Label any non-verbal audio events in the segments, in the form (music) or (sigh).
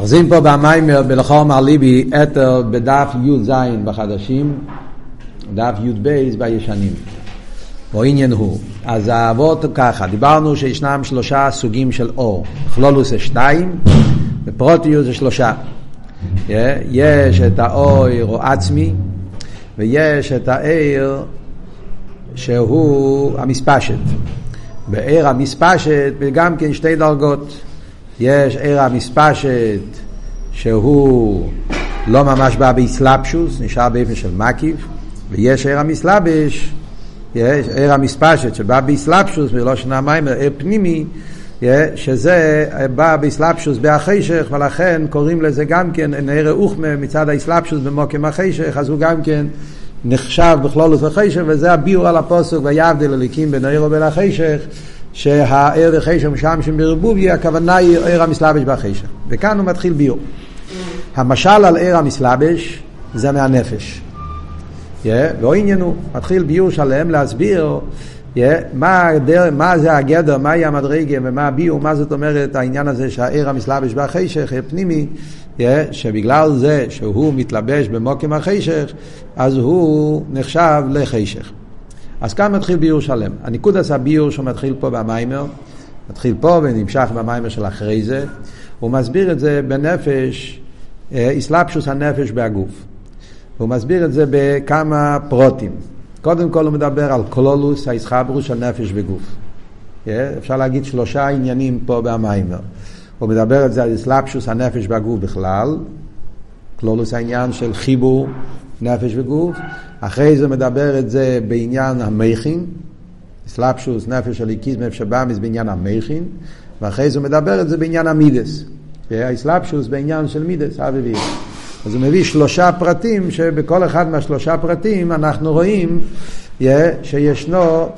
אוחזים פה במיימר בלחום ליבי אתר בדף י"ז בחדשים, דף י"ב בישנים. העניין הוא, אז האבות ככה, דיברנו שישנם שלושה סוגים של אור, כלולוס זה שתיים ופרוטיוס זה שלושה. יש את האור עצמי ויש את העיר שהוא המספשת. בעיר המספשת גם כן שתי דרגות. יש עיר המספשת שהוא לא ממש בא באסלאפשוס, נשאר באופן של מקיף, ויש עיר המסלבש, יש עיר המספשת שבא באסלאפשוס, ולא שנה מים, עיר פנימי, שזה בא באסלאפשוס בהחשך, ולכן קוראים לזה גם כן עיר אוכמה מצד האסלאפשוס במוקם החשך, אז הוא גם כן נחשב בכלולוס וחשך, וזה הביאור על הפוסק, ויעבדל אליקים בין העיר ובין החשך. שהער וחשך משמשים ברבוביה, הכוונה היא ער המסלבש בחשך. וכאן הוא מתחיל ביור. המשל על ער המסלבש זה מהנפש. Yeah, לא עניינו, מתחיל ביור שלם להסביר yeah, מה, הדר, מה זה הגדר, מהי המדרגה ומה הביור, מה זאת אומרת העניין הזה שהער המסלבש בחשך, ער פנימי, yeah, שבגלל זה שהוא מתלבש במוקם החשך, אז הוא נחשב לחשך. אז כאן מתחיל ביור שלם. הניקוד עשה ביור שהוא מתחיל פה במיימר, מתחיל פה ונמשך במיימר של אחרי זה. הוא מסביר את זה בנפש, איסלפשוס הנפש בהגוף. הוא מסביר את זה בכמה פרוטים. קודם כל הוא מדבר על קולולוס, האיסחברוס של נפש וגוף. אפשר להגיד שלושה עניינים פה במיימר. הוא מדבר את זה על איסלפשוס הנפש והגוף בכלל, קלולוס העניין של חיבור נפש וגוף, אחרי זה מדבר את זה בעניין המכין, סלפשוס, נפש הליקיז, נפש הבאמיס בעניין המכין, ואחרי זה מדבר את זה בעניין המידס, האסלאפשוס בעניין של מידס, אבי אז הוא מביא שלושה פרטים, שבכל אחד מהשלושה פרטים אנחנו רואים שישנו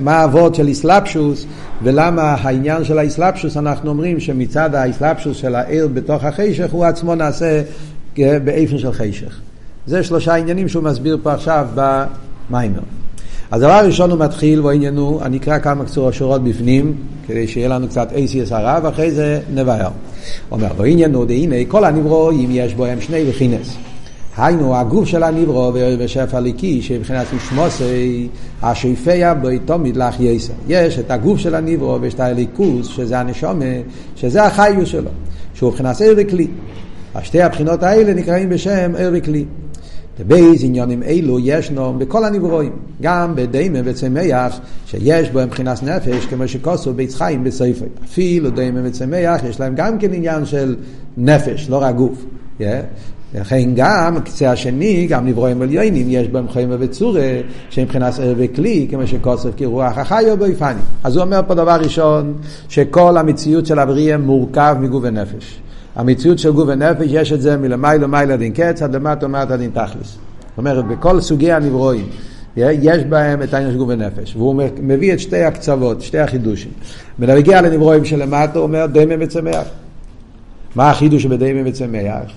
מה האבות של איסלאפשוס ולמה העניין של האיסלאפשוס אנחנו אומרים שמצד האיסלאפשוס של העיר בתוך החשך הוא עצמו נעשה באיפן של חשך. זה שלושה עניינים שהוא מסביר פה עכשיו במיימר. אז דבר ראשון הוא מתחיל, ועניינו, אני אקרא כמה קצור שורות בפנים, כדי שיהיה לנו קצת אייסיאס הרע, ואחרי זה נבהר. אומר, ועניינו דהנה, כל הנברואים יש בו הם שני וחינס. היינו, הגוף של הנברו ושפע ליקי, שמבחינת משמוסי, השאיפיה בו תמיד לך יסר. יש את הגוף של הנברו ויש את הליכוס, שזה הנשומה, שזה החיוס שלו, שהוא מבחינת עיר וכלי. השתי הבחינות האלה נקראים בשם ער וכלי. בבייז עניונים אלו ישנו בכל הנברואים, גם בדיימה וצמח, שיש בו מבחינת נפש, כמו שכוסו בית חיים בספר. אפילו דיימה וצמח, יש להם גם כן עניין של נפש, לא רק גוף. Yeah. לכן גם הקצה השני, גם נברואים עליונים, יש בהם חיים ובצורה, שהם מבחינת ער וכלי, כמו שכוסף כרוח החיו באיפני. אז הוא אומר פה דבר ראשון, שכל המציאות של הבריאה מורכב מגוף ונפש. המציאות של גוף ונפש, יש את זה מלמעלה למעלה דין קץ, עד למטה למטה דין תכלס. זאת אומרת, בכל סוגי הנברואים, יש בהם את העניין של גוף ונפש. והוא מביא את שתי הקצוות, שתי החידושים. ונגיע לנברואים שלמטה, הוא אומר דמם וצמח. מה החידוש שבדמם וצמח?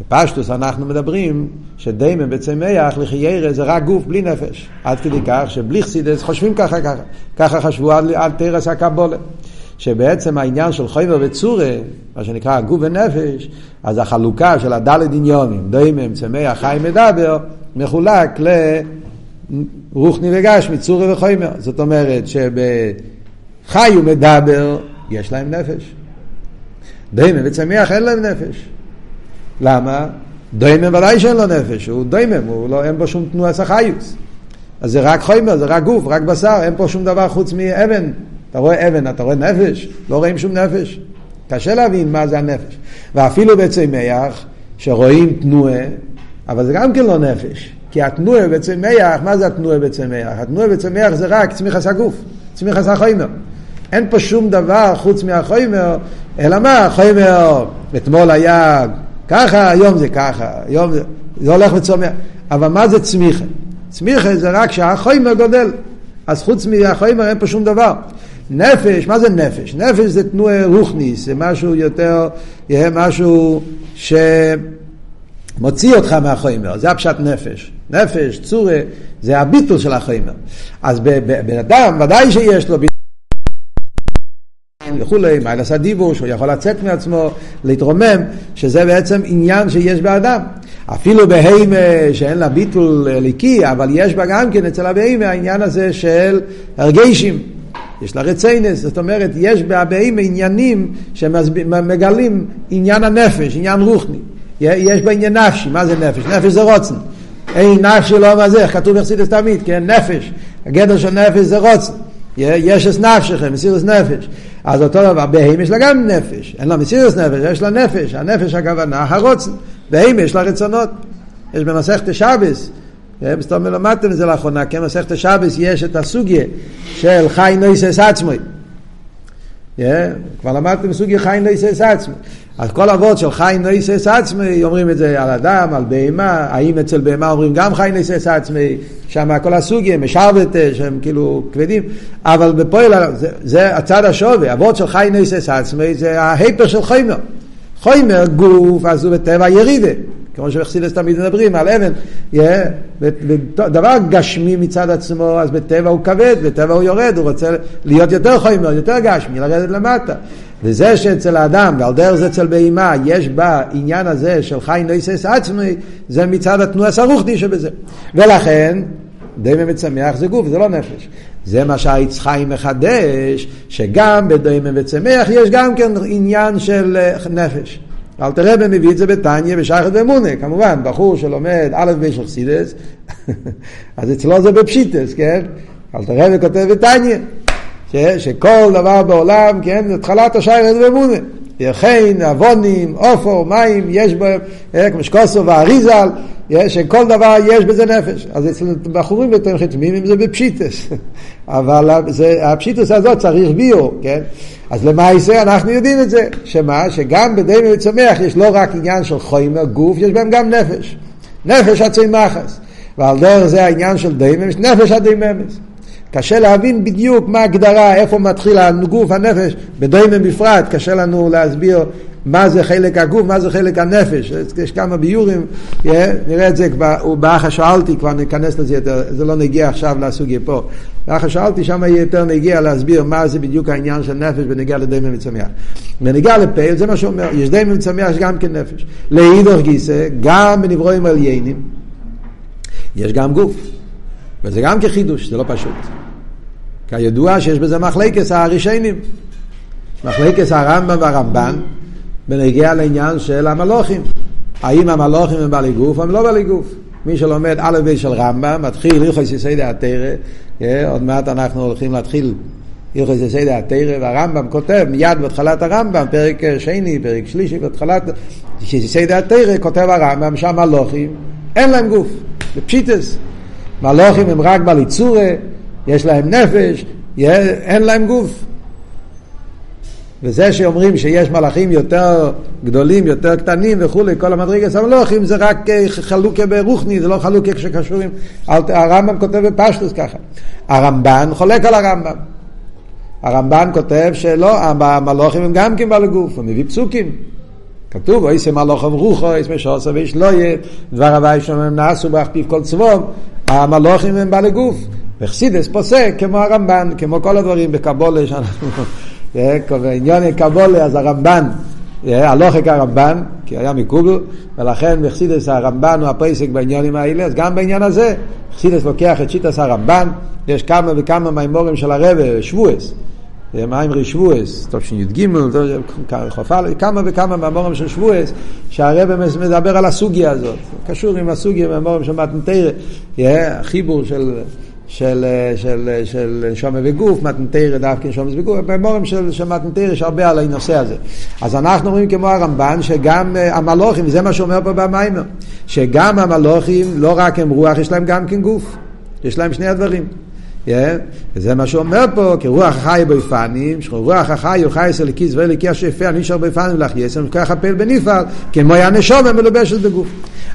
בפשטוס אנחנו מדברים שדמם וצמח לחיירה זה רק גוף בלי נפש. עד כדי כך שבלי חסידס חושבים ככה ככה. ככה חשבו עד, עד תרס הקבולה. שבעצם העניין של חייבר וצורה, מה שנקרא גוף ונפש, אז החלוקה של הדלת עניונים, דיימם, צמח, חי מדבר, מחולק לרוחני וגשמי, צורה וחיימר. זאת אומרת שבחי ומדבר יש להם נפש. דיימם וצמח אין להם נפש. למה? דיימם ודאי שאין לו נפש, הוא דיימם, הוא לא, אין בו שום תנועה סחיוס. אז זה רק חיימר, זה רק גוף, רק בשר, אין פה שום דבר חוץ מאבן. אתה רואה אבן, אתה רואה נפש? לא רואים שום נפש. קשה להבין מה זה הנפש. ואפילו בצמח, שרואים תנועה, אבל זה גם כן לא נפש. כי התנועה בצמח, מה זה התנועה בצמח? התנועה בצמח זה רק צמיחס הגוף, צמיחס החומר. אין פה שום דבר חוץ מהחומר, אלא מה, החומר אתמול היה ככה, היום זה ככה, היום זה, זה הולך וצומח. אבל מה זה צמיחה? צמיחה זה רק שהחומר גודל. אז חוץ מהחומר אין פה שום דבר. נפש, מה זה נפש? נפש זה תנועה רוחניס, זה משהו יותר, יהיה משהו שמוציא אותך מהחומר, זה הפשט נפש. נפש, צורה, זה הביטול של החומר. אז בן אדם, ודאי שיש לו ביטול. וכולי, מיילס הדיבור, שהוא יכול לצאת מעצמו, להתרומם, שזה בעצם עניין שיש באדם. אפילו בהימה שאין לה ביטול ליקי, אבל יש בה גם כן אצל הבהימה העניין הזה של הרגשים. יש לה רציינס, זאת אומרת, יש בהבהימה עניינים שמגלים עניין הנפש, עניין רוחני. יש בה עניין נפשי, מה זה נפש? נפש זה רוצן. אין נפשי לא מה זה, כתוב יחסידס תמיד, כן, נפש. הגדר של נפש זה רוצן. יש את נפשכם, מסירות נפש. אז אותו דבר, בהמה יש לה גם נפש. אין לה מסירות נפש, יש לה נפש. הנפש הכוונה, הרוצן. בהמה יש לה רצונות. יש במסכת שבס, בסתום למדתם את זה לאחרונה, כן, במסכת שבס יש את הסוגיה של חי נויסס עצמי. כבר למדתם סוגיה חי נויסס עצמי. אז כל אבות של חי נויסס עצמי, אומרים את זה על אדם, על בהמה, האם אצל בהמה אומרים גם חי נויסס עצמי, שם כל הסוגיה, משרבט, שהם כאילו כבדים, אבל בפועל זה, זה הצד השווה, אבות של חי נויסס עצמי זה ההיפר של חומר. חומר גוף, אז הוא בטבע ירידה. כמו שבחסידס תמיד מדברים על אבן, yeah, דבר גשמי מצד עצמו, אז בטבע הוא כבד, בטבע הוא יורד, הוא רוצה להיות יותר חומר, יותר גשמי, לרדת למטה. וזה שאצל האדם, ועל דרך זה אצל בהמה, יש בה עניין הזה של חי נויסס עצמי, זה מצד התנועה הסרוכתי שבזה. ולכן, דמי מצמח זה גוף, זה לא נפש. זה מה שהעץ חיים מחדש, שגם בדמי וצמח יש גם כן עניין של אה, נפש. אל תראה מביא את זה בתניא בשייכת ואמונה, כמובן, בחור שלומד א' ב' של חסידס, (laughs) אז אצלו זה בפשיטס, כן? אל תראה וכותב בתניא, שכל דבר בעולם, כן, התחלת השייכת ואמונה. יחין, אבונים, עופר, מים, יש בהם, אה, כמו שקוסו ואריזל, שכל דבר יש בזה נפש. אז אצל בחורים יותר חתמים זה בפשיטס. (laughs) אבל זה, הפשיטס הזאת צריך ביור, כן? אז למעשה אנחנו יודעים את זה, שמה? שגם בדמי וצמח יש לא רק עניין של חומר, גוף, יש בהם גם נפש. נפש הצמחס. ועל דרך זה העניין של דמי, נפש הדממס. קשה להבין בדיוק מה ההגדרה, איפה מתחיל הגוף, הנפש, בדוימן בפרט, קשה לנו להסביר מה זה חלק הגוף, מה זה חלק הנפש. יש כמה ביורים, נראה את זה כבר, באח השאלתי, כבר ניכנס לזה יותר, זה לא נגיע עכשיו לסוגיה פה. באח השאלתי, שם יהיה יותר נגיע להסביר מה זה בדיוק העניין של נפש בנגיע לדיימן וצמח. בנגיע לפייל, זה מה שאומר, יש דיימן וצמח, יש גם כן נפש. לאידוך גיסא, גם בנברואים עליינים, יש גם גוף. וזה גם כחידוש, זה לא פשוט. כידוע שיש בזה מחלקס הראשונים. מחלקס הרמב"ם והרמב"ן בנגיע לעניין של המלוכים. האם המלוכים הם בעלי גוף או הם לא בעלי גוף? מי שלומד א' ב' של רמב"ם, מתחיל הלכוס יסיידי התרא, עוד מעט אנחנו הולכים להתחיל הלכוס יסיידי התרא, והרמב"ם כותב מיד בהתחלת הרמב"ם, פרק שני, פרק שלישי, בהתחלת יסיידי התרא, כותב הרמב"ם שהמלוכים אין להם גוף, זה פשיטס. מלוכים הם רק בעלי צורה, יש להם נפש, אין להם גוף. וזה שאומרים שיש מלאכים יותר גדולים, יותר קטנים וכולי, כל המדרגת המלוכים זה רק אה, חלוקה ברוחני, זה לא חלוקה כשקשורים. הרמב"ם כותב בפשטוס ככה. הרמב"ן חולק על הרמב"ם. הרמב"ן כותב שלא, המלוכים הם גם כן בעלי גוף, הוא מביא פסוקים. כתוב, אויסי מלוכם רוחו, אויס משוסו ויש לא יהיה, דבר הווי שם נעשו בהכפיף כל צבום, המלוכים הם בעלי גוף. וחסידס פוסק כמו הרמב"ן, כמו כל הדברים בקבולה שאנחנו, בעניין קבולה אז הרמב"ן, הלוכק הרמב"ן, כי היה מקובל, ולכן בחסידס הרמב"ן הוא הפסק בעניינים האלה, אז גם בעניין הזה, חסידס לוקח את שיטס הרמב"ן, יש כמה וכמה מימורים של הרבה, שבועס. מיימרי שבועס, תשי"ג, כמה וכמה מהמורים של שבועס, שהרבא מדבר על הסוגיה הזאת, קשור עם הסוגיה מהמורים של מתנתרא, חיבור של, של, של, של נשומה וגוף, מתנתרא דווקא נשומה וגוף, במורים של, של מתנתרא יש הרבה על הנושא הזה. אז אנחנו אומרים כמו הרמב"ן, שגם אה, המלוכים, וזה מה שאומר פה במיימר, שגם המלוכים, לא רק הם רוח, יש להם גם כן גוף, יש להם שני הדברים. וזה מה שהוא אומר פה, כי רוח החי בפנים, שרוח החי הוא חי אצל כיס ואלי השפע, נשאר בפנים לך יסם, ככה פל בנפעל, כמו הנשום מלובשת בגוף.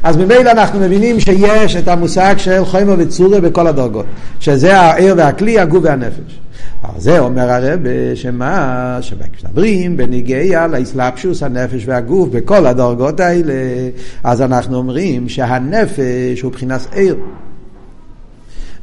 אז ממילא אנחנו מבינים שיש את המושג של חומר וצורה בכל הדרגות, שזה העיר והכלי, הגוף והנפש. אבל זה אומר הרב שמה, שמדברים בניגיע לאסלאפשוס הנפש והגוף בכל הדרגות האלה, אז אנחנו אומרים שהנפש הוא מבחינת עיר.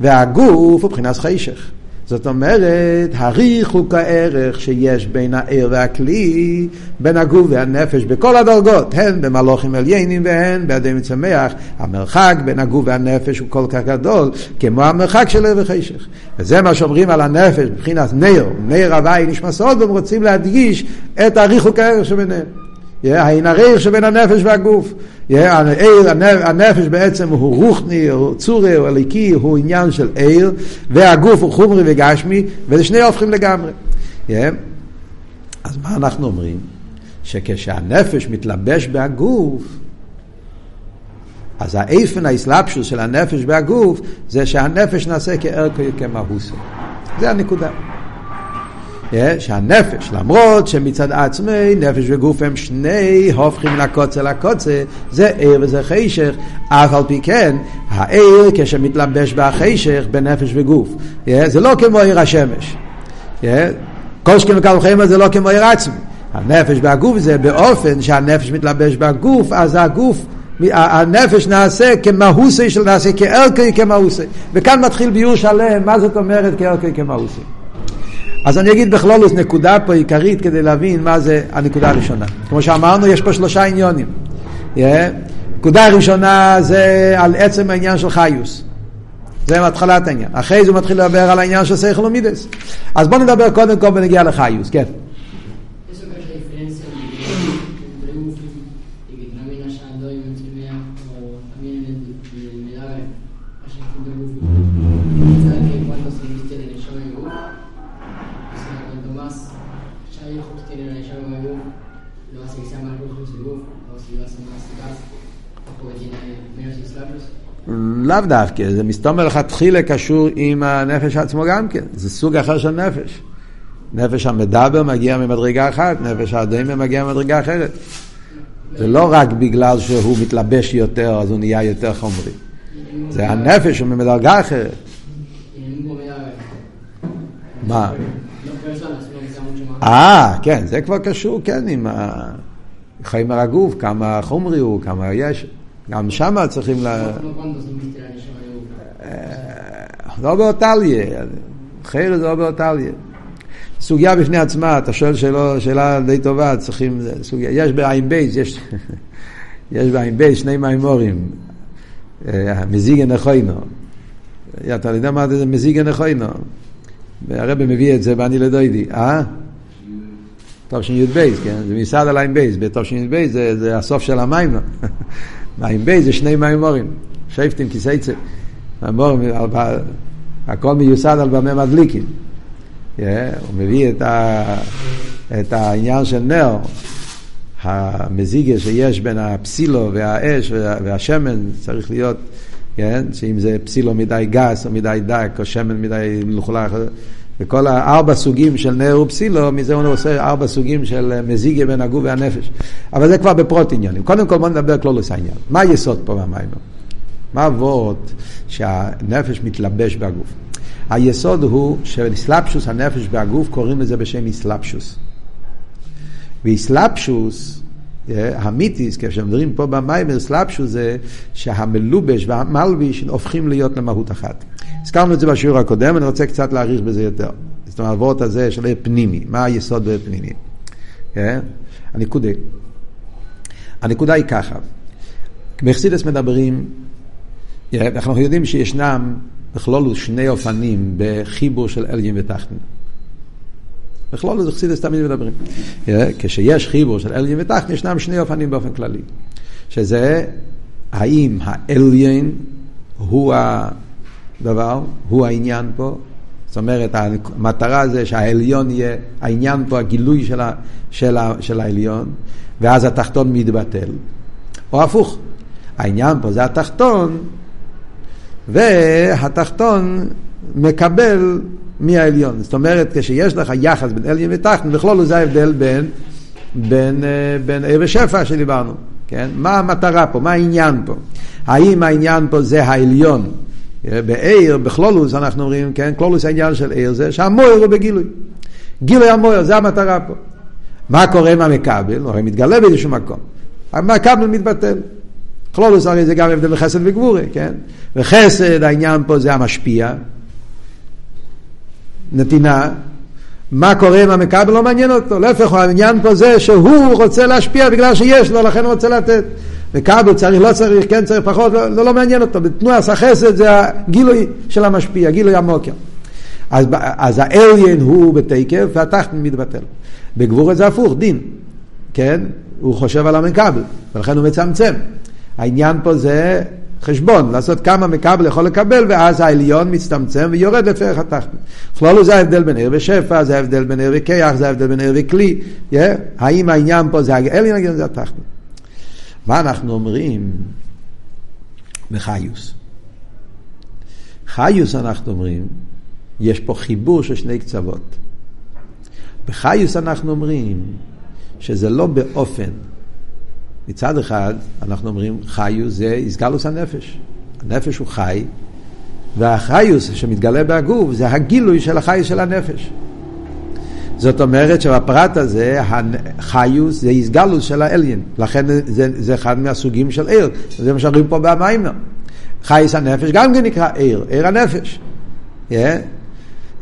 והגוף הוא מבחינת חשך. זאת אומרת, הריך הוא כערך שיש בין העיר והכלי, בין הגוף והנפש, בכל הדרגות, הן במלוכים עליינים והן באדם וצמח, המרחק בין הגוף והנפש הוא כל כך גדול, כמו המרחק של עיר וחשך. וזה מה שאומרים על הנפש, מבחינת נר, נר הוואי נשמע סוד, והם רוצים להדגיש את הריך הוא כערך שביניהם. העין הריך שבין הנפש והגוף. העיר, הנפש בעצם הוא רוחני, הוא צורי, הוא אליקי, הוא עניין של עיר, והגוף הוא חומרי וגשמי, וזה שני הופכים לגמרי. אז מה אנחנו אומרים? שכשהנפש מתלבש בהגוף, אז האיפן האסלאפשוס של הנפש בהגוף זה שהנפש נעשה כערכו כמהוסו. זה הנקודה. שהנפש, למרות שמצד עצמי נפש וגוף הם שני הופכים מן הקוצה לקוצה, זה עיר וזה חישך, אף על פי כן, העיר כשמתלבש בחשך בנפש וגוף, זה לא כמו עיר השמש. כל שכם וקל וחיים זה לא כמו עיר עצמי. הנפש והגוף זה באופן שהנפש מתלבש בגוף, אז הגוף הנפש נעשה כמהוסי של נעשה כאלקי כמהוסי. וכאן מתחיל ביור שלם, מה זאת אומרת כאלקי כמהוסי. אז אני אגיד בכלולוס נקודה פה עיקרית כדי להבין מה זה הנקודה הראשונה. כמו שאמרנו, יש פה שלושה עניונים. Yeah. נקודה ראשונה זה על עצם העניין של חיוס. זה מתחילת העניין. אחרי זה הוא מתחיל לדבר על העניין של סייכל ומידס. אז בואו נדבר קודם כל בנגיע לחיוס, כן. לאו דווקא, זה מסתום מלכתחילה קשור עם הנפש עצמו גם כן, זה סוג אחר של נפש. נפש המדבר מגיע ממדרגה אחת, נפש הדמה מגיע ממדרגה אחרת. זה לא רק בגלל שהוא מתלבש יותר, אז הוא נהיה יותר חומרי. זה הנפש הוא ממדרגה אחרת. מה? אה, כן, זה כבר קשור, כן, עם חיים הגוף, כמה חומרי הוא, כמה יש. גם שם צריכים ל... לא באותליה, חייר זה לא באותליה. סוגיה בפני עצמה, אתה שואל שאלה, שאלה די טובה, צריכים, סוגיה, יש בעין בייס, יש, (laughs) יש בעין בייס שני מימורים, מזיגן נכוינו. אתה יודע מה זה מזיגן נכוינו? הרב מביא את זה ואני לדוידי, אה? תשי"ב, כן? זה מסעד על עין בייס, בתשי"ב זה, זה הסוף של המים. (laughs) מים בי זה שני מימורים, שפטים כיסייצה. מימורים, הכל מיוסד על במה מדליקים. הוא מביא את, ה, את העניין של נר, המזיגה שיש בין הפסילו והאש והשמן צריך להיות, כן? שאם זה פסילו מדי גס או מדי דק או שמן מדי מלוכלך, וכל הארבע סוגים של נר ופסילו, מזה הוא עושה ארבע סוגים של מזיגיה בין הגוף והנפש. אבל זה כבר בפרוט עניינים. קודם כל בוא נדבר כלולוס העניין. מה היסוד פה במים? מה אבות שהנפש מתלבש בגוף? היסוד הוא שאסלאפשוס הנפש והגוף קוראים לזה בשם אסלאפשוס. ואסלאפשוס, אה, המיתיס, כשמדברים פה במים, אסלאפשוס זה שהמלובש והמלביש הופכים להיות למהות אחת. הזכרנו את זה בשיעור הקודם, אני רוצה קצת להאריך בזה יותר. זאת אומרת, העבורת הזה של פנימי, מה היסוד בפנימי. כן? הנקודה. הנקודה היא ככה, בחסידס מדברים, אנחנו יודעים שישנם בכלולו שני אופנים בחיבור של אלגים ותחתן. בכלולו זה חסידס תמיד מדברים. כשיש חיבור של אלגים ותחתן, ישנם שני אופנים באופן כללי. שזה האם האליין הוא ה... דבר, הוא העניין פה. זאת אומרת, המטרה זה שהעליון יהיה, העניין פה, הגילוי של, ה, של, ה, של העליון, ואז התחתון מתבטל. או הפוך, העניין פה זה התחתון, והתחתון מקבל מהעליון. זאת אומרת, כשיש לך יחס בין עליון ותחתון, בכלול זה ההבדל בין, בין, אה, בין עיר ושפע שדיברנו. כן? מה המטרה פה? מה העניין פה? האם העניין פה זה העליון בעיר, בכלולוס אנחנו אומרים, כן, כלולוס העניין של עיר זה שהמויר הוא בגילוי. גילוי המויר, זה המטרה פה. מה קורה עם המקבל? הוא הרי מתגלה באיזשהו מקום. המקבל מתבטל. כלולוס הרי זה גם הבדל בחסד וגבורי, כן? וחסד, העניין פה זה המשפיע. נתינה, מה קורה עם המקבל לא מעניין אותו, להפך, העניין פה זה שהוא רוצה להשפיע בגלל שיש לו, לכן הוא רוצה לתת. מקבל צריך, לא צריך, כן צריך, פחות, לא, לא, לא מעניין אותו. בתנועת החסד זה הגילוי של המשפיע, גילוי המוקר. אז, אז האליין הוא בתקף והתחתן מתבטל. בגבורת זה הפוך, דין, כן? הוא חושב על המקבל, ולכן הוא מצמצם. העניין פה זה חשבון, לעשות כמה מקבל יכול לקבל, ואז העליון מצטמצם ויורד לפרח התחתון. בכלול זה ההבדל בין עיר ושפע, זה ההבדל בין עיר וכיח, זה ההבדל בין עיר וכלי. Yeah? האם העניין פה זה העליון, זה התחתון. מה אנחנו אומרים בחיוס? חיוס אנחנו אומרים, יש פה חיבור של שני קצוות. בחיוס אנחנו אומרים שזה לא באופן. מצד אחד אנחנו אומרים חיוס זה איסגלוס הנפש. הנפש הוא חי, והחיוס שמתגלה בהגוף זה הגילוי של החיוס של הנפש. זאת אומרת שבפרט הזה החיוס זה איסגלוס של האליין, לכן זה, זה אחד מהסוגים של עיר, זה מה שאומרים פה במיימר. חייס הנפש גם כן נקרא עיר, עיר הנפש. Yeah.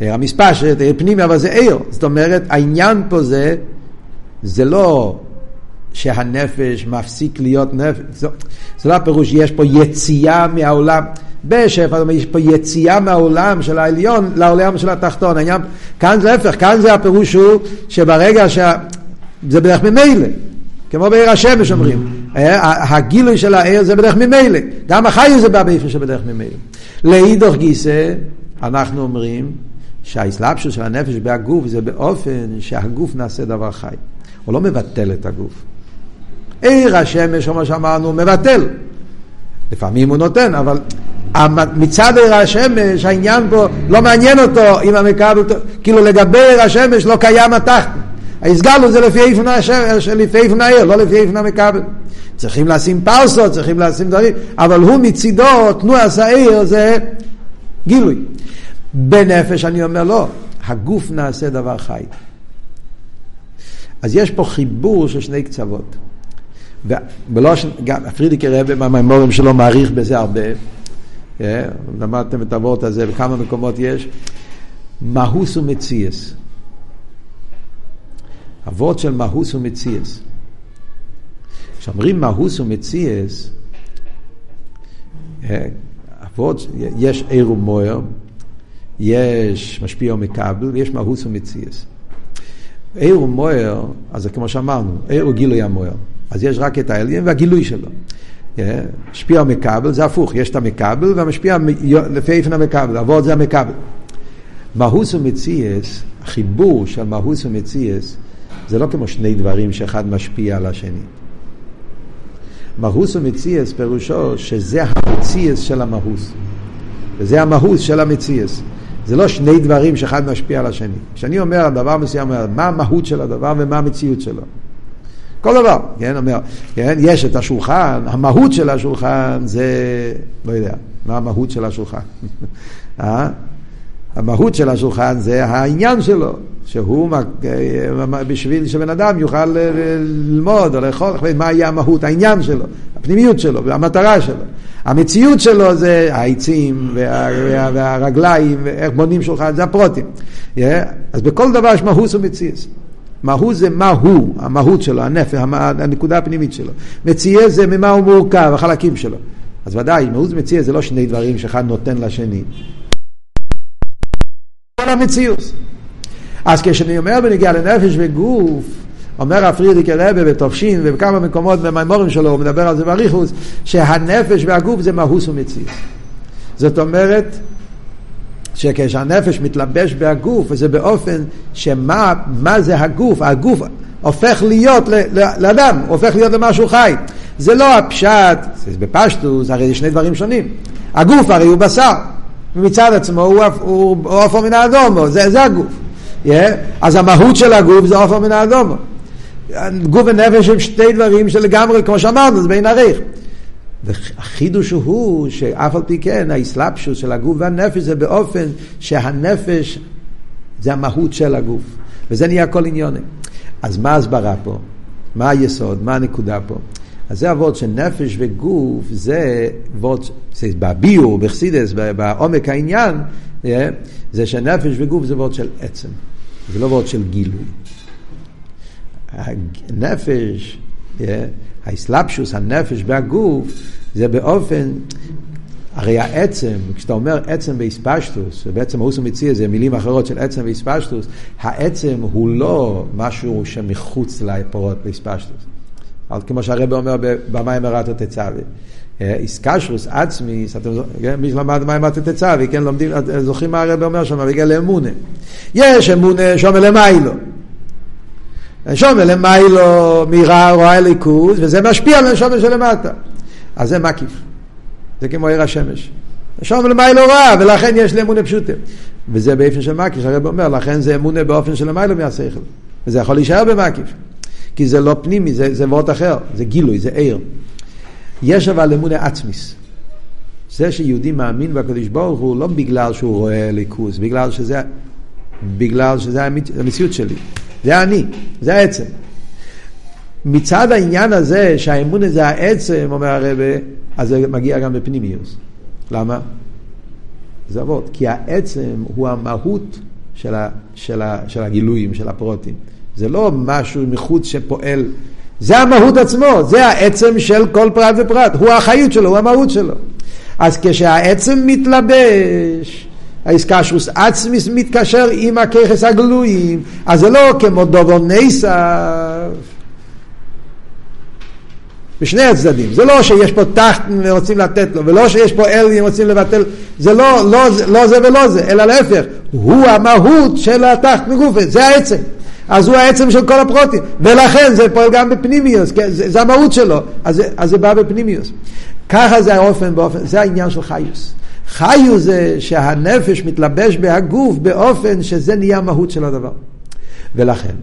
עיר המספשת, עיר פנימי, אבל זה עיר. זאת אומרת, העניין פה זה, זה לא שהנפש מפסיק להיות נפש, זה, לא הפירוש, יש פה יציאה מהעולם. בשפע יש פה יציאה מהעולם של העליון לעולם של התחתון. העניין, כאן זה להפך, כאן זה הפירוש הוא שברגע שה... זה בדרך ממילא, כמו בעיר השמש אומרים. אה, הגילוי של העיר זה בדרך ממילא. גם החי זה בא באיפה שבדרך ממילא. לאידוך גיסא, אנחנו אומרים שהאסלאפשוס של הנפש בהגוף זה באופן שהגוף נעשה דבר חי. הוא לא מבטל את הגוף. עיר השמש, כמו שאמרנו, מבטל. לפעמים הוא נותן, אבל מצד עיר השמש, העניין פה לא מעניין אותו אם המקבל, כאילו לגבי עיר השמש לא קיים התחת. ההסגלו זה לפי איפן השמש, לפי איפן העיר, לא לפי איפן המקבל. צריכים לשים פרסות, צריכים לשים דברים, אבל הוא מצידו, תנועס העיר זה גילוי. בנפש אני אומר לא, הגוף נעשה דבר חי. אז יש פה חיבור של שני קצוות. ובלושן, גם פרידיקי רבי מהמימורים שלו מעריך בזה הרבה. אה, למדתם את הוורט הזה, בכמה מקומות יש. מהוס ומציאס. הוורט של מהוס ומציאס. כשאומרים מהוס ומציאס, אה, הוורט, יש עיר ומוער, יש משפיע ומקבל, ויש מהוס ומציאס. עיר ומוער, אז זה כמו שאמרנו, עיר הוא גילוי המוער. אז יש רק את העליין והגילוי שלו. משפיע ומקבל זה הפוך, יש את המקבל והמשפיע לפי איפן המקבל, עבוד זה המקבל. מהוס ומציאס, החיבור של מהוס ומציאס, זה לא כמו שני דברים שאחד משפיע על השני. מהוס ומציאס פירושו שזה המציאס של המהוס. וזה המהוס של המציאס. זה לא שני דברים שאחד משפיע על השני. כשאני אומר על דבר מסוים, מה המהות של הדבר ומה המציאות שלו. כל דבר, כן, אומר, כן, יש את השולחן, המהות של השולחן זה, לא יודע, מה המהות של השולחן? (laughs) אה? המהות של השולחן זה העניין שלו, שהוא, בשביל שבן אדם יוכל ללמוד או לאכול, מה יהיה המהות, העניין שלו, הפנימיות שלו והמטרה שלו. המציאות שלו זה העצים וה, וה, והרגליים, ואיך בונים שולחן, זה הפרוטים. אז בכל דבר יש מהות ומציאות. מהו זה מה הוא, המהות שלו, הנפש, הנקודה הפנימית שלו. מציע זה ממה הוא מורכב, החלקים שלו. אז ודאי, מהות מציע זה לא שני דברים שאחד נותן לשני. כל המציאות. אז כשאני אומר בנגיעה לנפש וגוף, אומר הפרידיק הרבה בתופשין ובכמה מקומות במימורים שלו, הוא מדבר על זה באריכוס, שהנפש והגוף זה מהוס ומציאות. זאת אומרת, שכשהנפש מתלבש בהגוף, וזה באופן שמה מה זה הגוף, הגוף הופך להיות לאדם, הופך להיות למשהו חי. זה לא הפשט, זה בפשטוס, הרי זה שני דברים שונים. הגוף הרי הוא בשר, ומצד עצמו הוא, הוא, הוא עופר מן האדומו, זה, זה הגוף. Yeah? אז המהות של הגוף זה עופר מן האדומו. גוף ונפש הם שתי דברים שלגמרי, כמו שאמרנו, זה בין עריך. והחידוש הוא שאף על פי כן האסלאפשוס של הגוף והנפש זה באופן שהנפש זה המהות של הגוף וזה נהיה כל עניונים. אז מה ההסברה פה? מה היסוד? מה הנקודה פה? אז זה הוורד של נפש וגוף, זה וורד, זה בביור, בחסידס, בעומק העניין, אה, זה שנפש וגוף זה וורד של עצם, זה לא וורד של גילוי. הנפש, אה, האסלאפשוס, הנפש והגוף, זה באופן, הרי העצם, כשאתה אומר עצם באספשטוס, ובעצם הוא מציע זה מילים אחרות של עצם באספשטוס, העצם הוא לא משהו שמחוץ לפרות באספשטוס. כמו שהרבא אומר במים הרתו תצווה. איסקשרוס עצמי, כן, מי שלמד מים הרתו תצווה, כן, לומדים, זוכרים מה הרבא אומר שם, בגלל אמונה. יש אמונה שומר למיילו. שומר למיילו מירה רואה ליכוז, וזה משפיע על השומר שלמטה. אז זה מקיף. זה כמו עיר השמש. שומר למיילו רע, ולכן יש לאמונה פשוטה. וזה באופן של מקיף, הרב אומר, לכן זה אמונה באופן של למיילו מהשכל. וזה יכול להישאר במקיף. כי זה לא פנימי, זה, זה וורט אחר, זה גילוי, זה עיר. יש אבל אמונה עצמיס. זה שיהודי מאמין בקדוש ברוך הוא לא בגלל שהוא רואה ליכוז, בגלל שזה, בגלל שזה המציאות שלי. זה אני, זה העצם. מצד העניין הזה שהאמון זה העצם, אומר הרבה, אז זה מגיע גם בפנימיוס. למה? זה עבוד. כי העצם הוא המהות של, ה, של, ה, של הגילויים, של הפרוטים. זה לא משהו מחוץ שפועל. זה המהות עצמו, זה העצם של כל פרט ופרט. הוא החיות שלו, הוא המהות שלו. אז כשהעצם מתלבש, האיסקשוס עצמיס מתקשר עם הככס הגלויים, אז זה לא כמו דובו נסף. בשני הצדדים. זה לא שיש פה תחת ורוצים לתת לו, ולא שיש פה אל ורוצים לבטל, זה לא, לא, לא זה ולא זה, אלא להפך, הוא המהות של התחת מגופת, זה העצם. אז הוא העצם של כל הפרוטים, ולכן זה פועל גם בפנימיוס, זה, זה המהות שלו, אז, אז זה בא בפנימיוס. ככה זה האופן, באופן, זה העניין של חיוס. חיוס זה שהנפש מתלבש בהגוף באופן שזה נהיה המהות של הדבר. ולכן,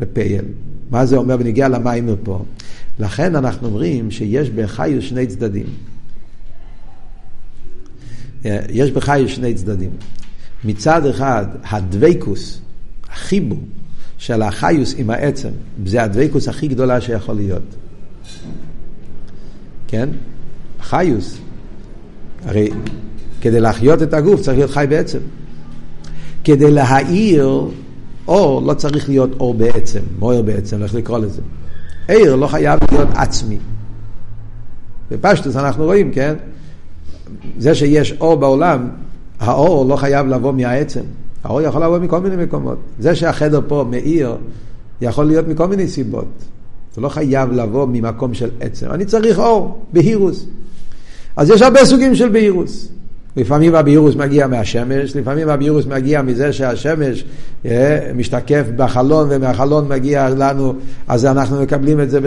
בפייל, מה זה אומר בניגיע למיימר פה? לכן אנחנו אומרים שיש בחיוס שני צדדים. יש בחיוס שני צדדים. מצד אחד, הדבקוס, החיבור, של החיוס עם העצם, זה הדבקוס הכי גדולה שיכול להיות. כן? חיוס. הרי כדי להחיות את הגוף צריך להיות חי בעצם. כדי להאיר אור לא צריך להיות אור בעצם, מויר בעצם, איך לקרוא לזה. עיר לא חייב להיות עצמי. בפשטוס אנחנו רואים, כן? זה שיש אור בעולם, האור לא חייב לבוא מהעצם. האור יכול לבוא מכל מיני מקומות. זה שהחדר פה מאיר, יכול להיות מכל מיני סיבות. זה לא חייב לבוא ממקום של עצם. אני צריך אור, בהירוס. אז יש הרבה סוגים של בהירוס. לפעמים הבהירוס מגיע מהשמש, לפעמים הבהירוס מגיע מזה שהשמש אה, משתקף בחלון ומהחלון מגיע לנו, אז אנחנו מקבלים את זה.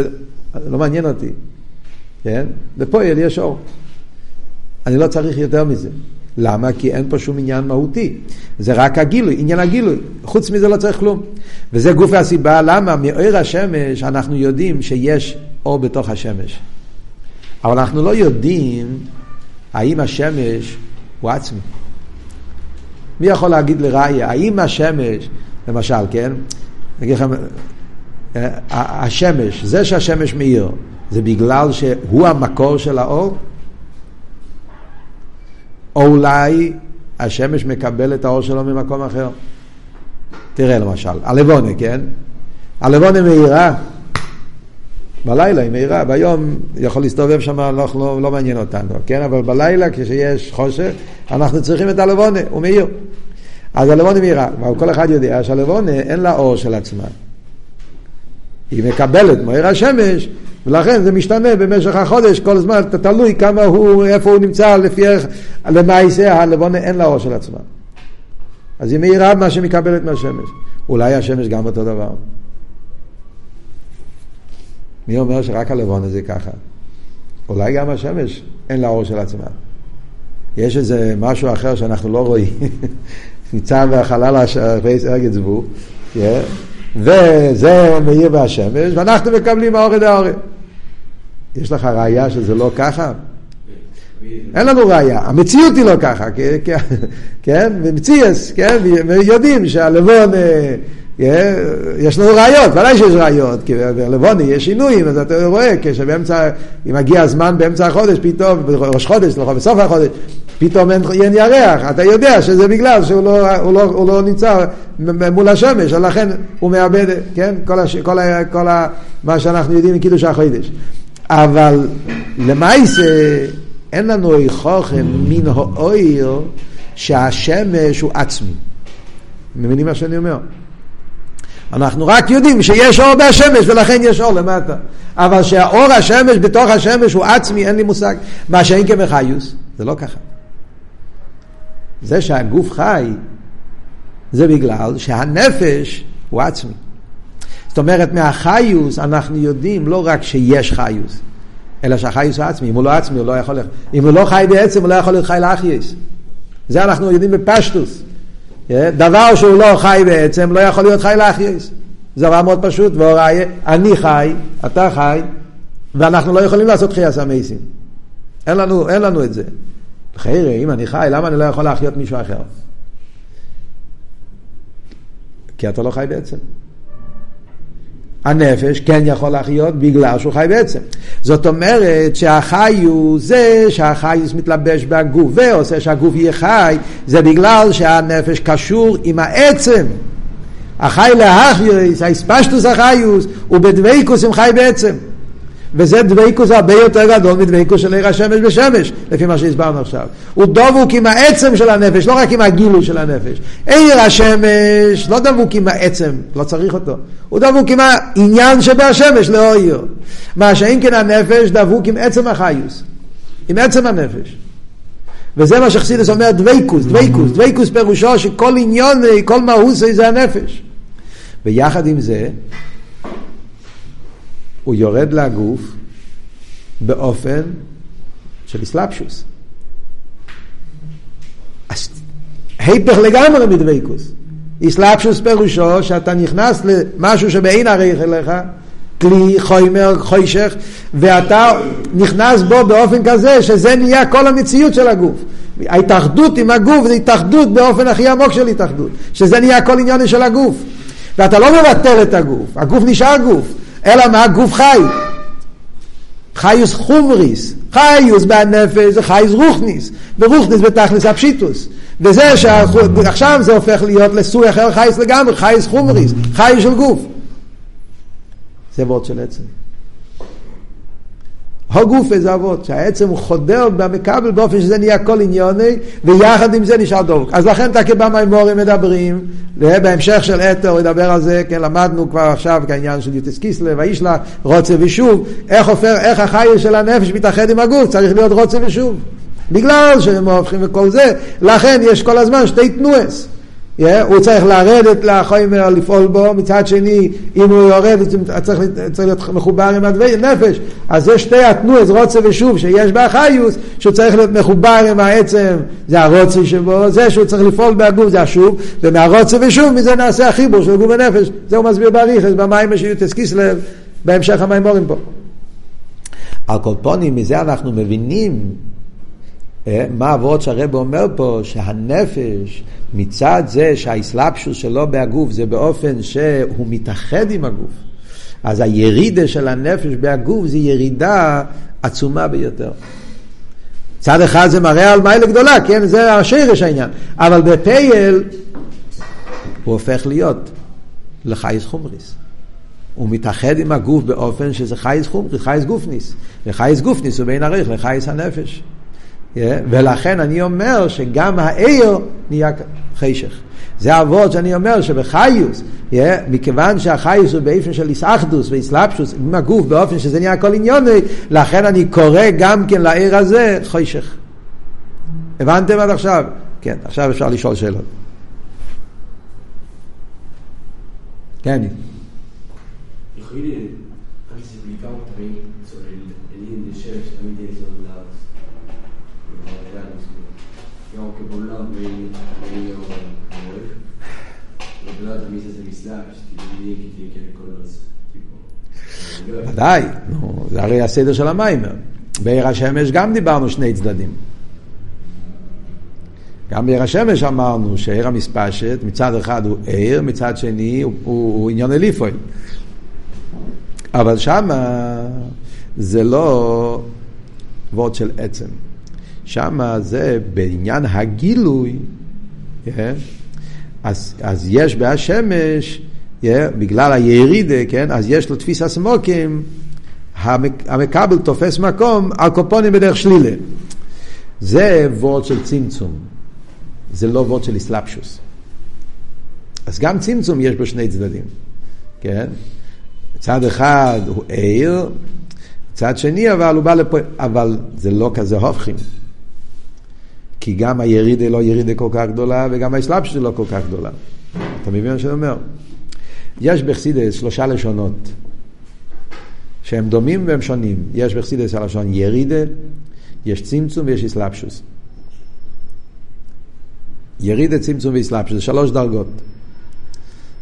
לא מעניין אותי, כן? בפועל יש אור. אני לא צריך יותר מזה. למה? כי אין פה שום עניין מהותי. זה רק הגילוי, עניין הגילוי. חוץ מזה לא צריך כלום. וזה גוף הסיבה למה מאור השמש אנחנו יודעים שיש אור בתוך השמש. אבל אנחנו לא יודעים האם השמש הוא עצמי. מי יכול להגיד לראיה, האם השמש, למשל, כן? נגיד לכם, אה, השמש, זה שהשמש מאיר, זה בגלל שהוא המקור של האור? או אולי השמש מקבל את האור שלו ממקום אחר. תראה למשל, הלבונה, כן? הלבונה מאירה, בלילה היא מאירה, ביום יכול להסתובב שם, לא, לא, לא מעניין אותנו, כן? אבל בלילה כשיש חושך, אנחנו צריכים את הלבונה, הוא מאיר. אז הלבונה מאירה, אבל כל אחד יודע שהלבונה אין לה אור של עצמה. היא מקבלת מאיר השמש, ולכן זה משתנה במשך החודש, כל הזמן, תלוי כמה הוא, איפה הוא נמצא, לפי איך, למעשה הלבונה אין לה אור של עצמה. אז היא מאירה מה שמקבלת מהשמש. אולי השמש גם אותו דבר. מי אומר שרק הלבונה זה ככה? אולי גם השמש אין לה אור של עצמה. יש איזה משהו אחר שאנחנו לא רואים, (laughs) ניצב בחלל הפייס ארגת זבוב, וזה מאיר בהשמש, ואנחנו מקבלים האורי דאורי. יש לך ראייה שזה לא ככה? אין לנו ראייה, המציאות היא לא ככה, (laughs) כן? ומציאס, כן? ויודעים שהלבון יש לנו ראיות, ודאי שיש ראיות, כי בלבוני יש שינויים, אז אתה רואה, כשבאמצע, אם מגיע הזמן באמצע החודש, פתאום, בראש חודש, לא, בסוף החודש, פתאום אין, אין ירח, אתה יודע שזה בגלל שהוא לא, הוא לא, הוא לא נמצא מול השמש, ולכן הוא מאבד, כן, כל, הש, כל, ה, כל ה, מה שאנחנו יודעים מקידוש החודש. אבל למעשה אין לנו איכוכם מן האויר שהשמש הוא עצמי. מבינים מה שאני אומר? אנחנו רק יודעים שיש אור בהשמש ולכן יש אור למטה. אבל שהאור השמש בתוך השמש הוא עצמי, אין לי מושג. מה שאין כמחיוס, זה לא ככה. זה שהגוף חי, זה בגלל שהנפש הוא עצמי. זאת אומרת, מהחיוס אנחנו יודעים לא רק שיש חיוס, אלא שהחיוס הוא עצמי. אם הוא לא עצמי, הוא לא יכול... אם הוא לא חי בעצם, הוא לא יכול להיות חי לאחייס. זה אנחנו יודעים בפשטוס. דבר שהוא לא חי בעצם, לא יכול להיות חי לאחייס. זה דבר מאוד פשוט, והוראי, אני חי, אתה חי, ואנחנו לא יכולים לעשות חייס המייסים. אין לנו, אין לנו את זה. חיירה, אם אני חי, למה אני לא יכול להחיות מישהו אחר? כי אתה לא חי בעצם. הנפש כן יכול לחיות בגלל שהוא חי בעצם. זאת אומרת שהחי הוא זה שהחיוס מתלבש בגוף ועושה שהגוף יהיה חי, זה בגלל שהנפש קשור עם העצם. החי להחיוס, האספשטוס החיוס, בדבקוס עם חי בעצם. וזה דבקוס הרבה יותר גדול מדבקוס של עיר השמש בשמש, לפי מה שהסברנו עכשיו. הוא דבוק עם העצם של הנפש, לא רק עם הגילוי של הנפש. עיר השמש לא דבוק עם העצם, לא צריך אותו. הוא דבוק עם העניין שבהשמש לאור עיר. מה שאם כן הנפש דבוק עם עצם החיוס, עם עצם הנפש. וזה מה שחסידס אומר דבקוס, דבקוס, דבקוס פירושו שכל עניון, כל מהות זה הנפש. ויחד עם זה, הוא יורד לגוף באופן של אסלאפשוס. היפך לגמרי מדוויקוס. אסלאפשוס פירושו שאתה נכנס למשהו שבאין עריך אליך, כלי, חומר, חוישך, ואתה נכנס בו באופן כזה שזה נהיה כל המציאות של הגוף. ההתאחדות עם הגוף זה התאחדות באופן הכי עמוק של התאחדות, שזה נהיה כל עניין של הגוף. ואתה לא מבטל את הגוף, הגוף נשאר גוף, אלא מה? גוף חי. חיוס חומריס, חיוס בנפש זה חיוס רוחניס, ורוחניס בתכלס הפשיטוס. וזה שעכשיו זה הופך להיות לסוג אחר חיוס לגמרי, חיוס חומריס, חיוס של גוף. זה וורד של עצם. הגוף איזה אבות, שהעצם הוא חודר במקבל באופן שזה נהיה כל עניוני, ויחד עם זה נשאר דבוק. אז לכן תקי במימורים מדברים, בהמשך של אתר ידבר על זה, כן, למדנו כבר עכשיו כעניין של יוטס קיסלב, וישלה רוצה ושוב, איך, הופר, איך החייל של הנפש מתאחד עם הגוף, צריך להיות רוצה ושוב. בגלל שהם הופכים וכל זה, לכן יש כל הזמן שתי תנועס. Yeah, הוא צריך לרדת לחומר, לפעול בו, מצד שני, אם הוא יורד, הוא צריך, צריך להיות מחובר עם הדבי נפש. אז זה שתי התנועס, רוצה ושוב, שיש באחיוס, שהוא צריך להיות מחובר עם העצם, זה הרוצי שבו, זה שהוא צריך לפעול בהגוף, זה השוב, ומהרוצה ושוב, מזה נעשה החיבור של גוף ונפש. זה הוא מסביר באריכס, במים של קיסלב, בהמשך המימורים פה. על כל פונים, מזה אנחנו מבינים מה אבות שהרב אומר פה, שהנפש מצד זה שהאסלאפשוס שלו בהגוף זה באופן שהוא מתאחד עם הגוף, אז הירידה של הנפש בהגוף זה ירידה עצומה ביותר. צד אחד זה מראה על מיילה גדולה, כן? זה השרש העניין. אבל בפייל הוא הופך להיות לחייס חומריס. הוא מתאחד עם הגוף באופן שזה חייס חומריס, חייס גופניס. וחייס גופניס הוא בין עריך לחייס הנפש. ולכן אני אומר שגם העיר נהיה חשך. זה אבות שאני אומר שבחיוס, yeah, מכיוון שהחיוס הוא באופן של איסאחדוס ואיסלאפשוס עם הגוף באופן שזה נהיה כל עניוני, לכן אני קורא גם כן לעיר הזה חשך. הבנתם עד עכשיו? כן, עכשיו אפשר לשאול שאלות. כן. ודאי, זה הרי הסדר של המיימר. בעיר השמש גם דיברנו שני צדדים. גם בעיר השמש אמרנו שעיר המספשת מצד אחד הוא עיר, מצד שני הוא, הוא, הוא עניין אליפוי. אבל שמה זה לא וורד של עצם. שמה זה בעניין הגילוי, yeah, אז, אז יש בהשמש, yeah, בגלל הירידה, כן, אז יש לו תפיס הסמוקים, המקבל תופס מקום על קופונים בדרך שלילה. זה וורד של צמצום, זה לא וורד של אסלאפשוס. אז גם צמצום יש בו שני צדדים, כן? צד אחד הוא עיר, צד שני אבל הוא בא לפה, אבל זה לא כזה הופכים. כי גם הירידה לא ירידה כל כך גדולה וגם האסלאפשוס לא כל כך גדולה. אתה מבין מה שאני אומר? יש בחסידס שלושה לשונות. שהם דומים והם שונים. יש בחסידס הלשון ירידה, יש צמצום ויש אסלאפשוס. ירידה, צמצום ואסלאפשוס, שלוש דרגות.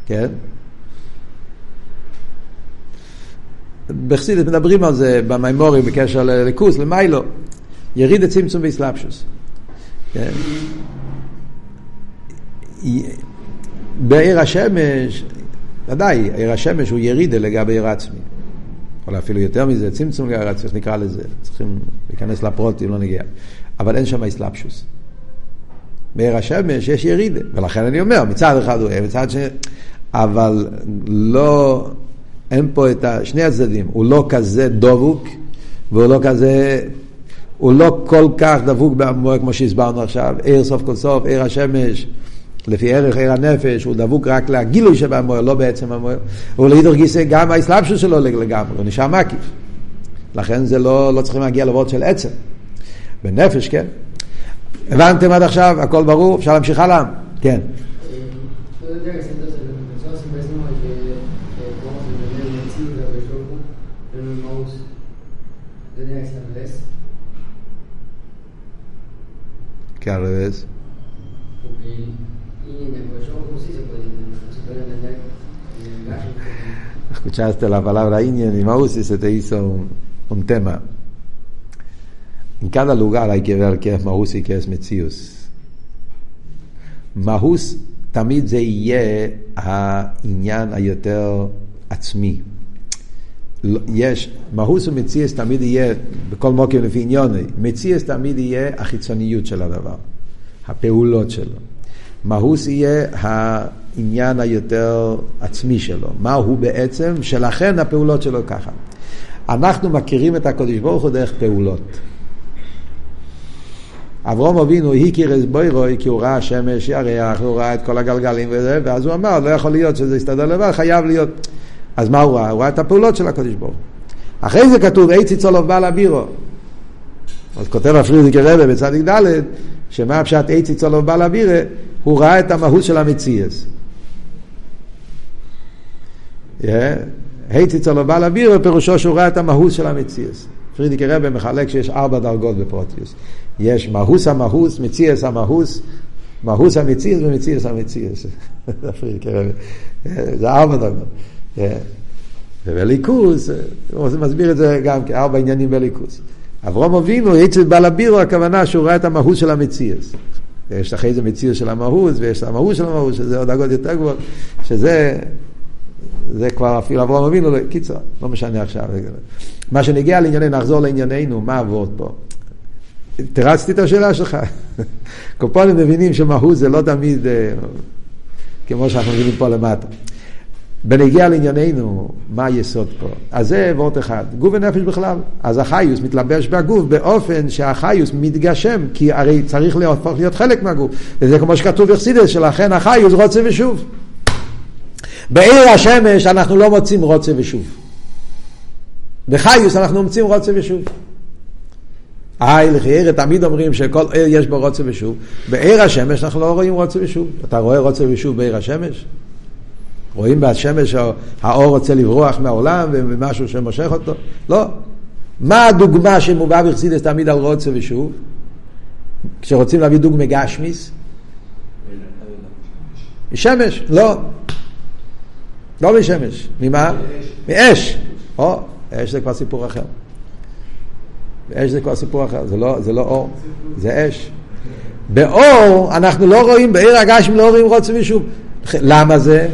כן? בחסידס מדברים על זה במימורי בקשר לכוס, למיילו. ירידה, צמצום ואסלאפשוס. כן? בעיר השמש, ודאי, עיר השמש הוא ירידה לגבי עיר עצמי. או אפילו יותר מזה, צמצום גרץ, נקרא לזה, צריכים להיכנס לפרוטים, לא נגיע. אבל אין שם אסלאפשוס. בעיר השמש יש ירידה, ולכן אני אומר, מצד אחד הוא אוהב, מצד שני, אבל לא, אין פה את שני הצדדים, הוא לא כזה דבוק, והוא לא כזה, הוא לא כל כך דבוק במועד כמו שהסברנו עכשיו, עיר סוף כל סוף, עיר השמש. לפי ערך עיר הנפש, הוא דבוק רק לגילוי שבמוער, לא בעצם המוער. הוא לאידור גיסא גם האסלאפשוס שלו לגמרי, הוא נשאר מקיף. לכן זה לא, לא צריכים להגיע לוורד של עצם. בנפש, כן. הבנתם עד עכשיו, הכל ברור, אפשר להמשיך הלאה? כן. ¿Qué al revés? Escuchaste la palabra Inyan y Maus y se te hizo un, un, tema. En cada lugar hay que ver qué es Maus y qué es Metzius. Mahus תמיד זה יהיה העניין היותר עצמי. יש, מהוס ומציאס תמיד יהיה, בכל מוקר לפי עניוני, מציאס תמיד יהיה החיצוניות של הדבר, הפעולות שלו. מהוס יהיה העניין היותר עצמי שלו, מה הוא בעצם, שלכן הפעולות שלו ככה. אנחנו מכירים את הקודש ברוך הוא דרך פעולות. אברום אבינו הכיר את בוירוי כי הוא ראה שמש, ירח, הוא ראה את כל הגלגלים וזה, ואז הוא אמר, לא יכול להיות שזה יסתדר לבד, חייב להיות. אז מה הוא ראה? הוא ראה את הפעולות של הקודש ברוך. אחרי זה כתוב, אי ציצולוב בא לבירו. אז כותב הפרידיקי רבה בצדיק ד' שמה הפשט אי ציצולוב בא לבירה, הוא ראה את המהות של המציאס. היצי צלו בעל אוויר, פירושו שהוא ראה את המהות של המציאס. פרידיקי רבי מחלק שיש ארבע דרגות בפרוטיוס. יש מהוס המהוס, מציאס המהוס, מהוס המציאס ומציאס המציאס. (laughs) רבי. זה ארבע דרגות. ובליכוס, הוא מסביר את זה גם כארבע עניינים בליכוס. אברום אבינו, יצא בעל אבירו, הכוונה שהוא ראה את המהות של המציאס. יש אחרי זה מציר של המהות, ויש המהות של המהות, שזה עוד דרגות יותר גבוהות, שזה זה כבר אפילו אברהם אבינו, קיצר, לא משנה עכשיו. מה שנגיע לענייננו, נחזור לענייננו, מה עבוד פה? תרצתי את השאלה שלך. (laughs) קופונים מבינים שמהות זה לא תמיד אה, כמו שאנחנו מבינים פה למטה. בנגיע לענייננו, מה היסוד פה? אז זה וורט אחד, גוף ונפש בכלל. אז החיוס מתלבש בגוף באופן שהחיוס מתגשם, כי הרי צריך להפוך להיות חלק מהגוף. וזה כמו שכתוב בחסידס, שלכן החיוס רוצה ושוב. בעיר השמש אנחנו לא מוצאים רוצה ושוב. בחיוס אנחנו מוצאים רוצה ושוב. היי, לחיירה, תמיד אומרים שכל עיר יש בו רוצה ושוב. בעיר השמש אנחנו לא רואים רוצה ושוב. אתה רואה רוצה ושוב בעיר השמש? רואים בשמש האור רוצה לברוח מהעולם ומשהו שמושך אותו? לא. מה הדוגמה שמובא בחסידס תמיד על רוצה ושוב? כשרוצים להביא דוגמא גשמיס? משמש, לא. לא משמש. ממה? מאש. או, אש זה כבר סיפור אחר. אש זה כבר סיפור אחר, זה לא, זה לא אור, זה אש. באור אנחנו לא רואים, בעיר הגשם לא רואים רוצה ושוב. למה זה?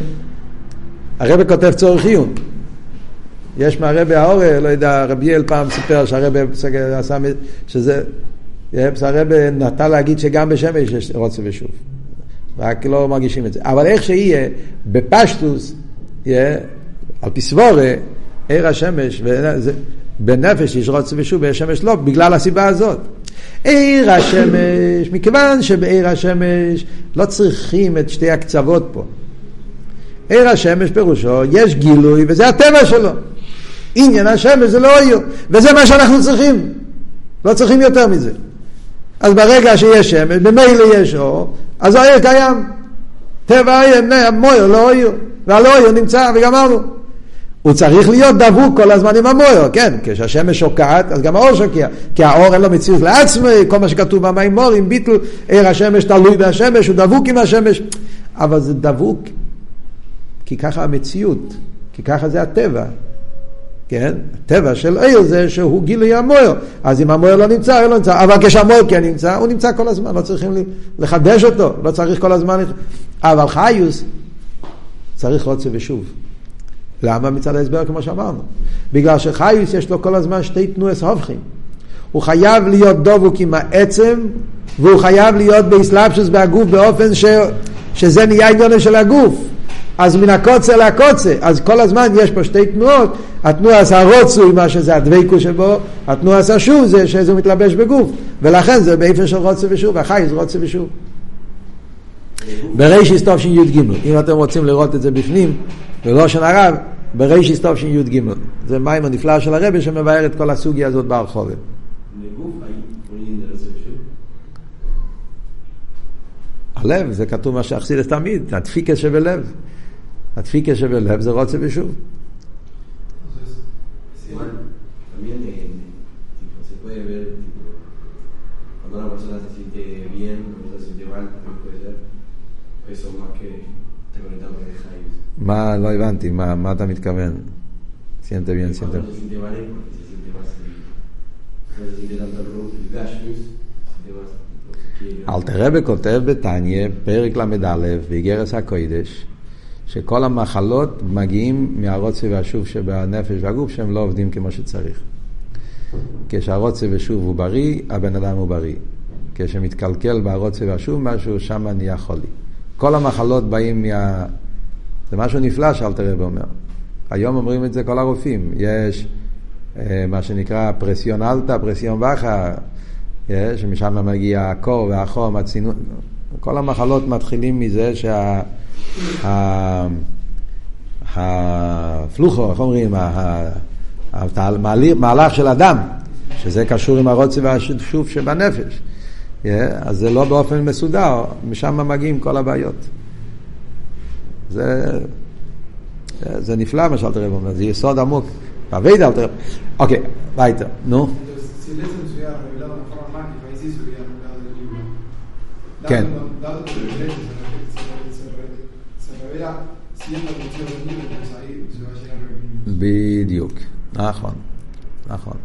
הרב כותב צורך עיון. יש מהרבה האורל, לא יודע, רבי אל פעם סיפר שהרבה עשה, שזה, הרב נטה להגיד שגם בשמש יש רוצה ושוב. רק לא מרגישים את זה. אבל איך שיהיה, בפשטוס, על פי סבורה, עיר השמש, בנפש יש רוצה ושוב, בעיר השמש לא, בגלל הסיבה הזאת. עיר השמש, מכיוון שבעיר השמש לא צריכים את שתי הקצוות פה. עיר השמש פירושו, יש גילוי וזה הטבע שלו. עניין השמש זה לא עיר, וזה מה שאנחנו צריכים. לא צריכים יותר מזה. אז ברגע שיש שמש, במילא יש אור, אז העיר קיים. טבע העיר, מויר לא עיר, והלא עיר נמצא וגמרנו. הוא צריך להיות דבוק כל הזמן עם המויר, כן, כשהשמש שוקעת, אז גם האור שוקע, כי האור אין לו מציאות לעצמי, כל מה שכתוב במים מורים, ביטל, עיר השמש תלוי בהשמש, הוא דבוק עם השמש, אבל זה דבוק כי ככה המציאות, כי ככה זה הטבע. כן? הטבע של עיר זה שהוא גילוי המויר. אז אם המויר לא נמצא, הוא לא נמצא. אבל כשהמויר כן נמצא, הוא נמצא כל הזמן, לא צריכים לחדש אותו, לא צריך כל הזמן. אבל חיוס צריך רוצה ושוב. למה? מצד ההסבר כמו שאמרנו. בגלל שחיוס יש לו כל הזמן שתי תנועס הופכים. הוא חייב להיות דבוק עם העצם, והוא חייב להיות באסלאפשוס בהגוף באופן ש... שזה נהיה עניון של הגוף. אז מן הקוצר לקוצר, אז כל הזמן יש פה שתי תנועות, התנועה עשה רוצוי, מה שזה הדבקו שבו, התנועה עשה שוב זה שזה מתלבש בגוף, ולכן זה באיפה של רוצה ושוב, החי זה רוצה ושוב. ברישיס טוב שי"ג, אם אתם רוצים לראות את זה בפנים, ולא של הרב, ברישיס טוב שי"ג. זה מים הנפלא של הרבי שמבאר את כל הסוגיה הזאת ברחובת. הלב, זה כתוב מה שאכסידס תמיד, הדפיקה שבלב. הדפיקה שבלב זה רוצה ושוב. מה, לא הבנתי, מה, מה אתה מתכוון? siente bien, siente אלתר רבי כותב בתניא, פרק ל"א, באיגרס הקוידש, שכל המחלות מגיעים מהרוצה והשוב שבנפש והגוף שהם לא עובדים כמו שצריך. כשהרוצה ושוב הוא בריא, הבן אדם הוא בריא. כשמתקלקל בהרוצה והשוב משהו, שם נהיה חולי. כל המחלות באים מה... זה משהו נפלא שאלתר רב אומר. היום אומרים את זה כל הרופאים. יש אה, מה שנקרא פרסיון אלטה, פרסיון וחה, שמשם מגיע הקור והחום, הצינון. כל המחלות מתחילים מזה שה... הפלוחו, איך אומרים, המהלך של אדם, שזה קשור עם הרוצה והשוב שבנפש. אז זה לא באופן מסודר, משם מגיעים כל הבעיות. זה, זה נפלא מה שאלתר רב אומר, זה יסוד עמוק. בעביד אלתר אוקיי, ביתה, נו. כן. בדיוק, נכון, נכון.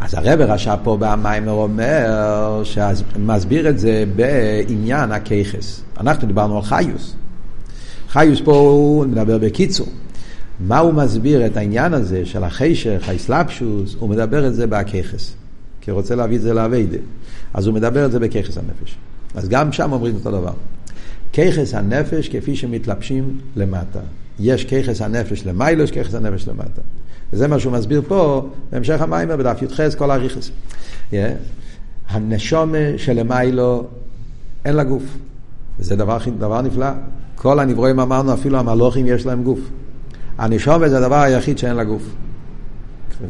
אז הרב רשע פה במיימר אומר, שמסביר את זה בעניין הכיכס. אנחנו דיברנו על חיוס. חיוס פה הוא מדבר בקיצור. מה הוא מסביר את העניין הזה של החשך, האסלאפשוס, הוא מדבר את זה בהכיכס. כי הוא רוצה להביא את זה לאביידה. אז הוא מדבר את זה בכיכס הנפש. אז גם שם אומרים אותו דבר. כיכס הנפש כפי שמתלבשים למטה. יש כיכס הנפש למיילו, יש כיכס הנפש למטה. וזה מה שהוא מסביר פה, בהמשך המים, בדף י"ח, כל האריכס. Yeah. הנשומה שלמיילו אין לה גוף. וזה דבר, דבר נפלא. כל הנברואים אמרנו, אפילו המלוכים יש להם גוף. הנשומה זה הדבר היחיד שאין לה גוף.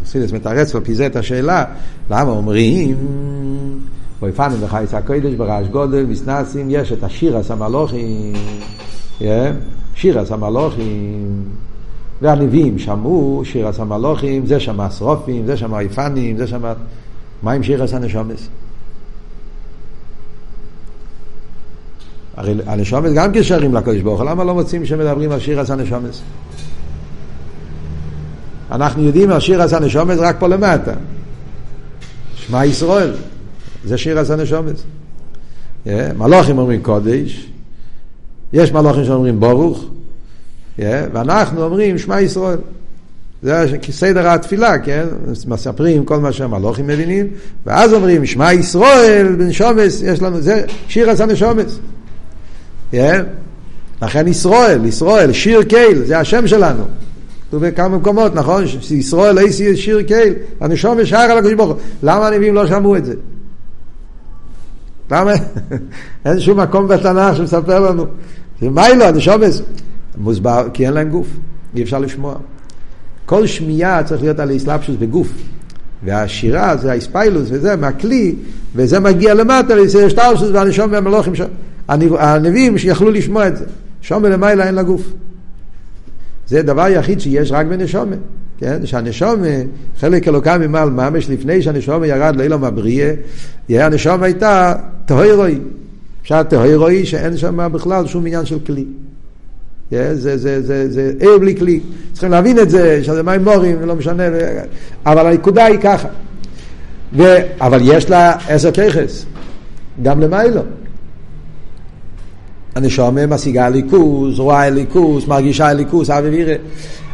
חסידס מתרץ על פי זה את השאלה, למה אומרים ויפנים בחייס הקודש ברעש גודל, מסנסים, יש את השירס המלוכים, שירס המלוכים, והנביאים שמעו שירס המלוכים, זה שם השרופים, זה שם היפנים, זה שם... מה עם שירס הנשומס? הרי הנשומס גם קשרים לקודש ברוך למה לא מוצאים שמדברים על שירס הנשומס? אנחנו יודעים על שירס הנשומס רק פה למטה. שמע ישראל. זה שיר עשה נשומץ. מלוכים אומרים קודש, יש מלוכים שאומרים ברוך, ואנחנו אומרים שמע ישראל. זה סדר התפילה, כן? מספרים כל מה שהמלוכים מבינים, ואז אומרים, שמע ישראל, בנשומס, יש לנו, זה שיר עשה נשומס. לכן ישראל, ישראל, שיר קייל, זה השם שלנו. כתוב בכמה מקומות, נכון? שישראל לא שיר קייל, הנשומס שער על הקדוש ברוך הוא. למה הנביאים לא שמעו את זה? למה? אין שום מקום בתנ"ך שמספר לנו. מה לא, הנשומס? מוסבר, כי אין להם גוף, אי אפשר לשמוע. כל שמיעה צריך להיות על האסלאפשוס בגוף. והשירה זה האספיילוס וזה מהכלי, וזה מגיע למטה לאסלאפשוס והנשום והמלוכים שם. הנביאים שיכלו לשמוע את זה. שומר למעלה אין לה גוף. זה דבר יחיד שיש רק בנשומה. כן? שהנשומה, חלק אלוקה ממעל ממש, לפני שהנשומה ירד לאילום הבריאה, הנשומה הייתה טהרוי. אפשר טהרוי שאין שם בכלל שום עניין של כלי. זה, זה, זה, זה, זה עיר בלי כלי. צריכים להבין את זה, שזה מים מורים, לא משנה, אבל הנקודה היא ככה. ו, אבל יש לה עשר ככס, גם למיילו. הנשומה משיגה ליכוס, רואה ליכוס, מרגישה ליכוס, אבי וירא.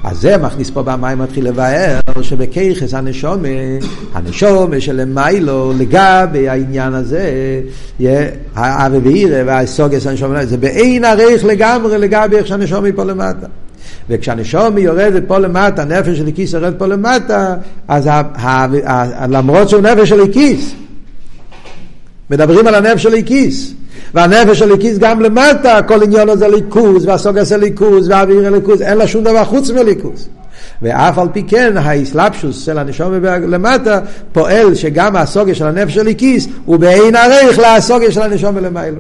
אז זה מכניס פה במים מתחיל לבאר שבכיכס הנשומה, הנשומה שלמיילו לגבי העניין הזה, האבי ואירא והסוגס הנשומה, זה בעין ערך לגמרי לגבי איך שהנשומה היא פה למטה. וכשהנשומה יורדת פה למטה, הנפש של הכיס יורד פה למטה, אז למרות שהוא נפש של הכיס, מדברים על הנפש של הכיס. והנפש ליכוז גם למטה, כל עניין הזה ליכוז, והסוג הזה ליכוז, והאוויר ליכוז, אין לה שום דבר חוץ מליכוז. ואף על פי כן האסלאפשוס של הנשום למטה פועל שגם הסוגיה של הנפש של ליקיס הוא בעין ערך לסוגיה של הנשום למעלה.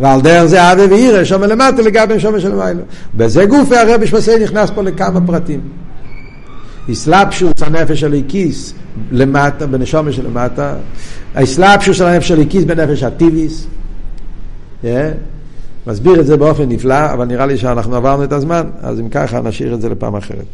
ועל דרך זה אבי ואירא שומע למטה לגבי שומע של מעלה. בזה גופי הרבי שמסי נכנס פה לכמה פרטים. אסלאפשוס הנפש של ליקיס למטה, בנשומה של למטה, האסלאפשוס של הנפש של ליקיס בנפש הטיביס. Yeah. מסביר את זה באופן נפלא, אבל נראה לי שאנחנו עברנו את הזמן, אז אם ככה נשאיר את זה לפעם אחרת.